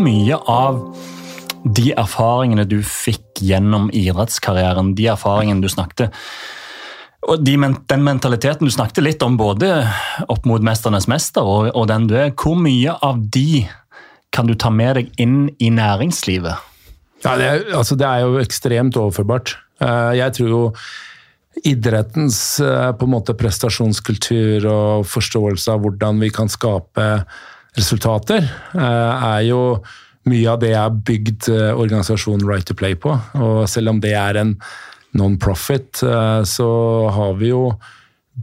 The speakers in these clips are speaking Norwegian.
mye av de erfaringene du fikk gjennom idrettskarrieren, de erfaringene du snakket og de, Den mentaliteten du snakket litt om, både opp mot 'Mesternes mester' og, og den du er, hvor mye av de kan du ta med deg inn i næringslivet? Ja, det, er, altså, det er jo ekstremt overførbart. Eh, jeg tror jo idrettens eh, på en måte prestasjonskultur og forståelse av hvordan vi kan skape resultater, eh, er jo mye av det jeg har bygd eh, organisasjonen Right to Play på. Og selv om det er en non-profit, eh, så har vi jo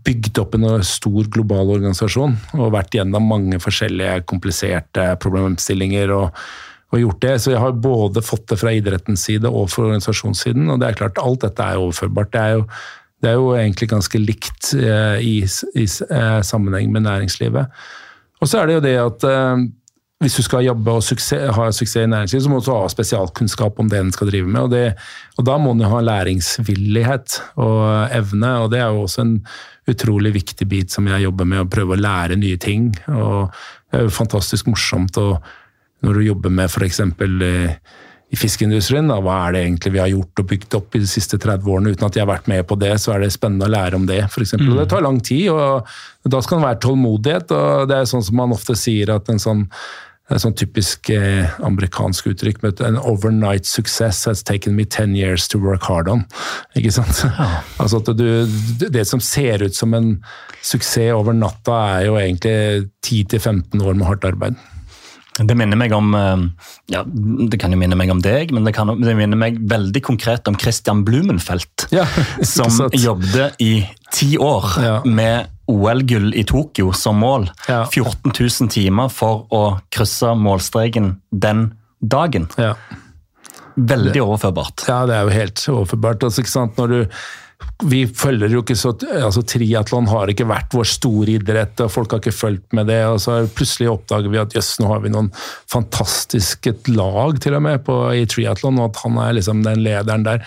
bygd opp en stor global organisasjon og vært gjennom mange forskjellige kompliserte problemstillinger. og, og gjort det. Så jeg har både fått det fra idrettens side og fra organisasjonssiden. Og det er klart, alt dette er overførbart. Det er jo, det er jo egentlig ganske likt eh, i, i, sammenheng med næringslivet. Og så er det jo det at hvis du skal jobbe og suksess, ha suksess i næringslivet, så må du ha spesialkunnskap om det en skal drive med. Og, det, og da må en ha læringsvillighet og evne, og det er jo også en utrolig viktig bit som jeg jobber med, å prøve å lære nye ting. Og det er jo fantastisk morsomt å, når du jobber med f.eks. I fiskeindustrien. Da. Hva er det egentlig vi har gjort og bygd opp i de siste 30 årene uten at jeg har vært med på det, så er det spennende å lære om det, f.eks. Mm. Det tar lang tid, og da skal det være tålmodighet. og Det er sånn som man ofte sier at en sånn et sånn typisk eh, amerikansk uttrykk. med an overnight success has taken me ten years to work hard on. Ikke sant? Ja. altså at du, Det som ser ut som en suksess over natta, er jo egentlig 10-15 år med hardt arbeid. Det minner meg om eh, ja, det kan jo minne meg om deg, men det, kan, det minner meg veldig konkret om Christian Blumenfeldt. Ja, som jobbet i ti år ja. med OL-gull i Tokyo som mål. 14 000 timer for å krysse målstreken den dagen. Veldig overførbart. Ja, det er jo helt overførbart. Altså, ikke sant? Når du vi følger jo ikke så altså Triatlon har ikke vært vår store idrett, og folk har ikke fulgt med det. og så Plutselig oppdager vi at jøss, nå har vi noen fantastiske lag til og med på, i triatlon, og at han er liksom den lederen der.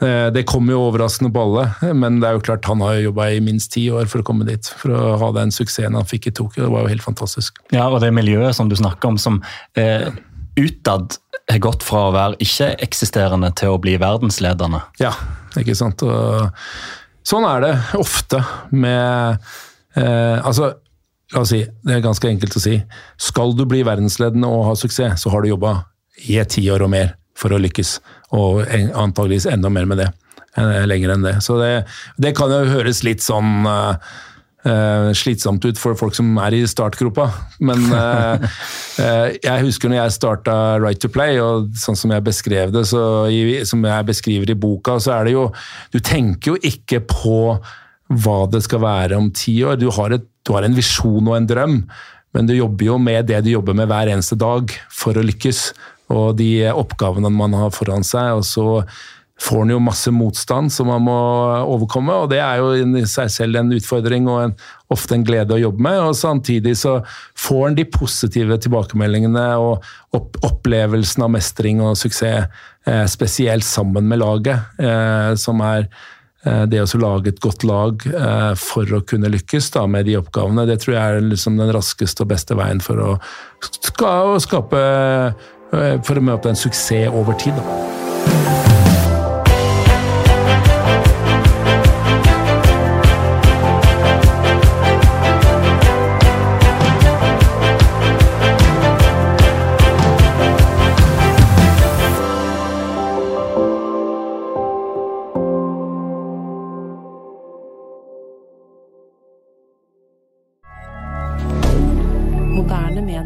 Eh, det kommer jo overraskende på alle, men det er jo klart han har jobba i minst ti år for å komme dit. For å ha den suksessen han fikk i Tokyo. Det var jo helt fantastisk. Ja, og det miljøet som du snakker om, som eh, utad har gått fra å være ikke-eksisterende til å bli verdensledende. Ja, ikke sant. Og sånn er det ofte med eh, Altså, la oss si, det er ganske enkelt å si. Skal du bli verdensledende og ha suksess, så har du jobba i et tiår og mer for å lykkes. Og antageligvis enda mer med det. Eh, lenger enn det. Så det, det kan jo høres litt sånn uh, Uh, slitsomt ut for folk som er i startgropa. Men uh, jeg husker når jeg starta Right to Play, og sånn som jeg beskrev det, i, som jeg beskriver i boka, så er det jo Du tenker jo ikke på hva det skal være om ti år. Du har, et, du har en visjon og en drøm, men du jobber jo med det du jobber med hver eneste dag for å lykkes. Og de oppgavene man har foran seg. og så får han jo masse motstand som han må overkomme, og det er jo i seg selv en utfordring og en, ofte en glede å jobbe med. og Samtidig så får han de positive tilbakemeldingene og opp, opplevelsen av mestring og suksess, eh, spesielt sammen med laget, eh, som er eh, det å lage et godt lag eh, for å kunne lykkes da, med de oppgavene, det tror jeg er liksom den raskeste og beste veien for å skape eh, For å møte en suksess over tid. Da.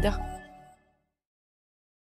Twitter.